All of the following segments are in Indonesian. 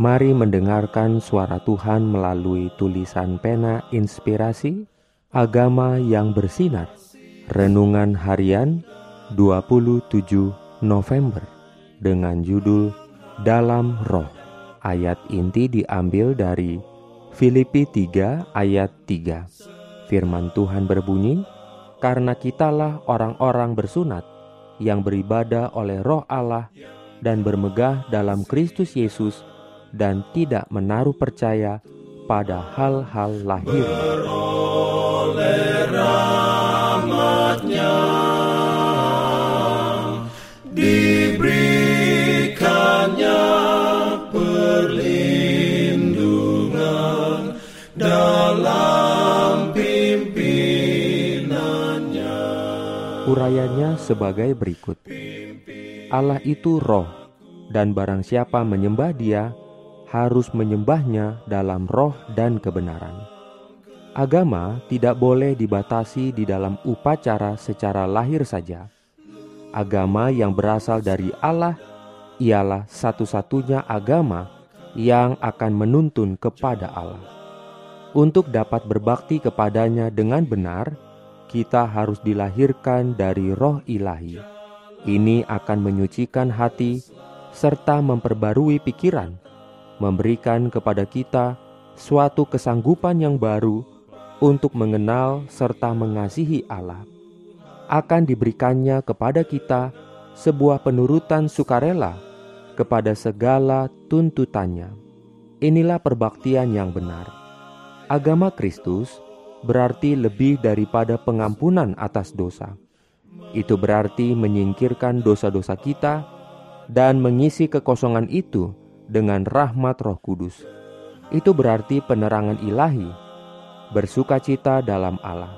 Mari mendengarkan suara Tuhan melalui tulisan pena inspirasi Agama yang bersinar. Renungan harian 27 November Dengan judul Dalam Roh. Ayat inti diambil dari Filipi 3 ayat 3 Firman Tuhan berbunyi Karena kitalah orang-orang bersunat yang beribadah oleh roh Allah dan bermegah dalam Kristus Yesus dan tidak menaruh percaya pada hal-hal lahir. Beroleh rahmatnya Diberikannya perlindungan Dalam pimpinannya Urayanya sebagai berikut. Allah itu roh, dan barang siapa menyembah dia, harus menyembahnya dalam roh dan kebenaran. Agama tidak boleh dibatasi di dalam upacara secara lahir saja. Agama yang berasal dari Allah ialah satu-satunya agama yang akan menuntun kepada Allah. Untuk dapat berbakti kepadanya dengan benar, kita harus dilahirkan dari roh ilahi. Ini akan menyucikan hati serta memperbarui pikiran memberikan kepada kita suatu kesanggupan yang baru untuk mengenal serta mengasihi Allah. Akan diberikannya kepada kita sebuah penurutan sukarela kepada segala tuntutannya. Inilah perbaktian yang benar. Agama Kristus berarti lebih daripada pengampunan atas dosa. Itu berarti menyingkirkan dosa-dosa kita dan mengisi kekosongan itu dengan rahmat Roh Kudus. Itu berarti penerangan ilahi, bersukacita dalam Allah.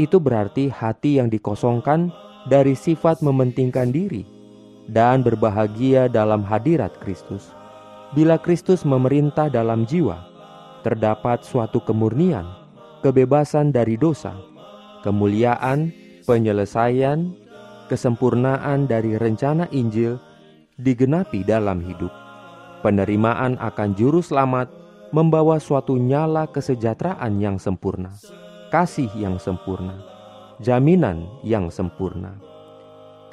Itu berarti hati yang dikosongkan dari sifat mementingkan diri dan berbahagia dalam hadirat Kristus. Bila Kristus memerintah dalam jiwa, terdapat suatu kemurnian, kebebasan dari dosa, kemuliaan, penyelesaian, kesempurnaan dari rencana Injil digenapi dalam hidup penerimaan akan juru selamat membawa suatu nyala kesejahteraan yang sempurna, kasih yang sempurna, jaminan yang sempurna,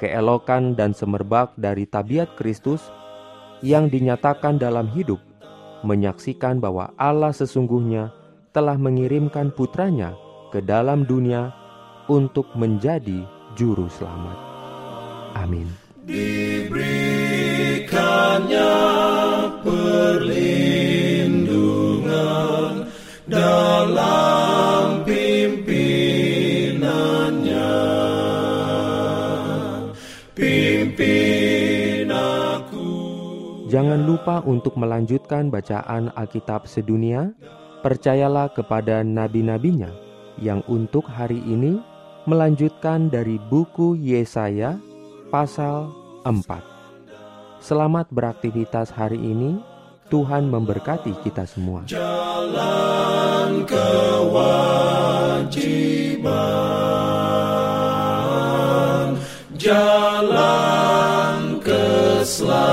keelokan dan semerbak dari tabiat Kristus yang dinyatakan dalam hidup, menyaksikan bahwa Allah sesungguhnya telah mengirimkan putranya ke dalam dunia untuk menjadi juru selamat. Amin. Diberikannya perlindungan dalam pimpinannya. Pimpin aku. Jangan lupa untuk melanjutkan bacaan Alkitab sedunia. Percayalah kepada nabi-nabinya yang untuk hari ini melanjutkan dari buku Yesaya pasal 4. Selamat beraktivitas hari ini. Tuhan memberkati kita semua. Jalan kewajiban, jalan keselamatan.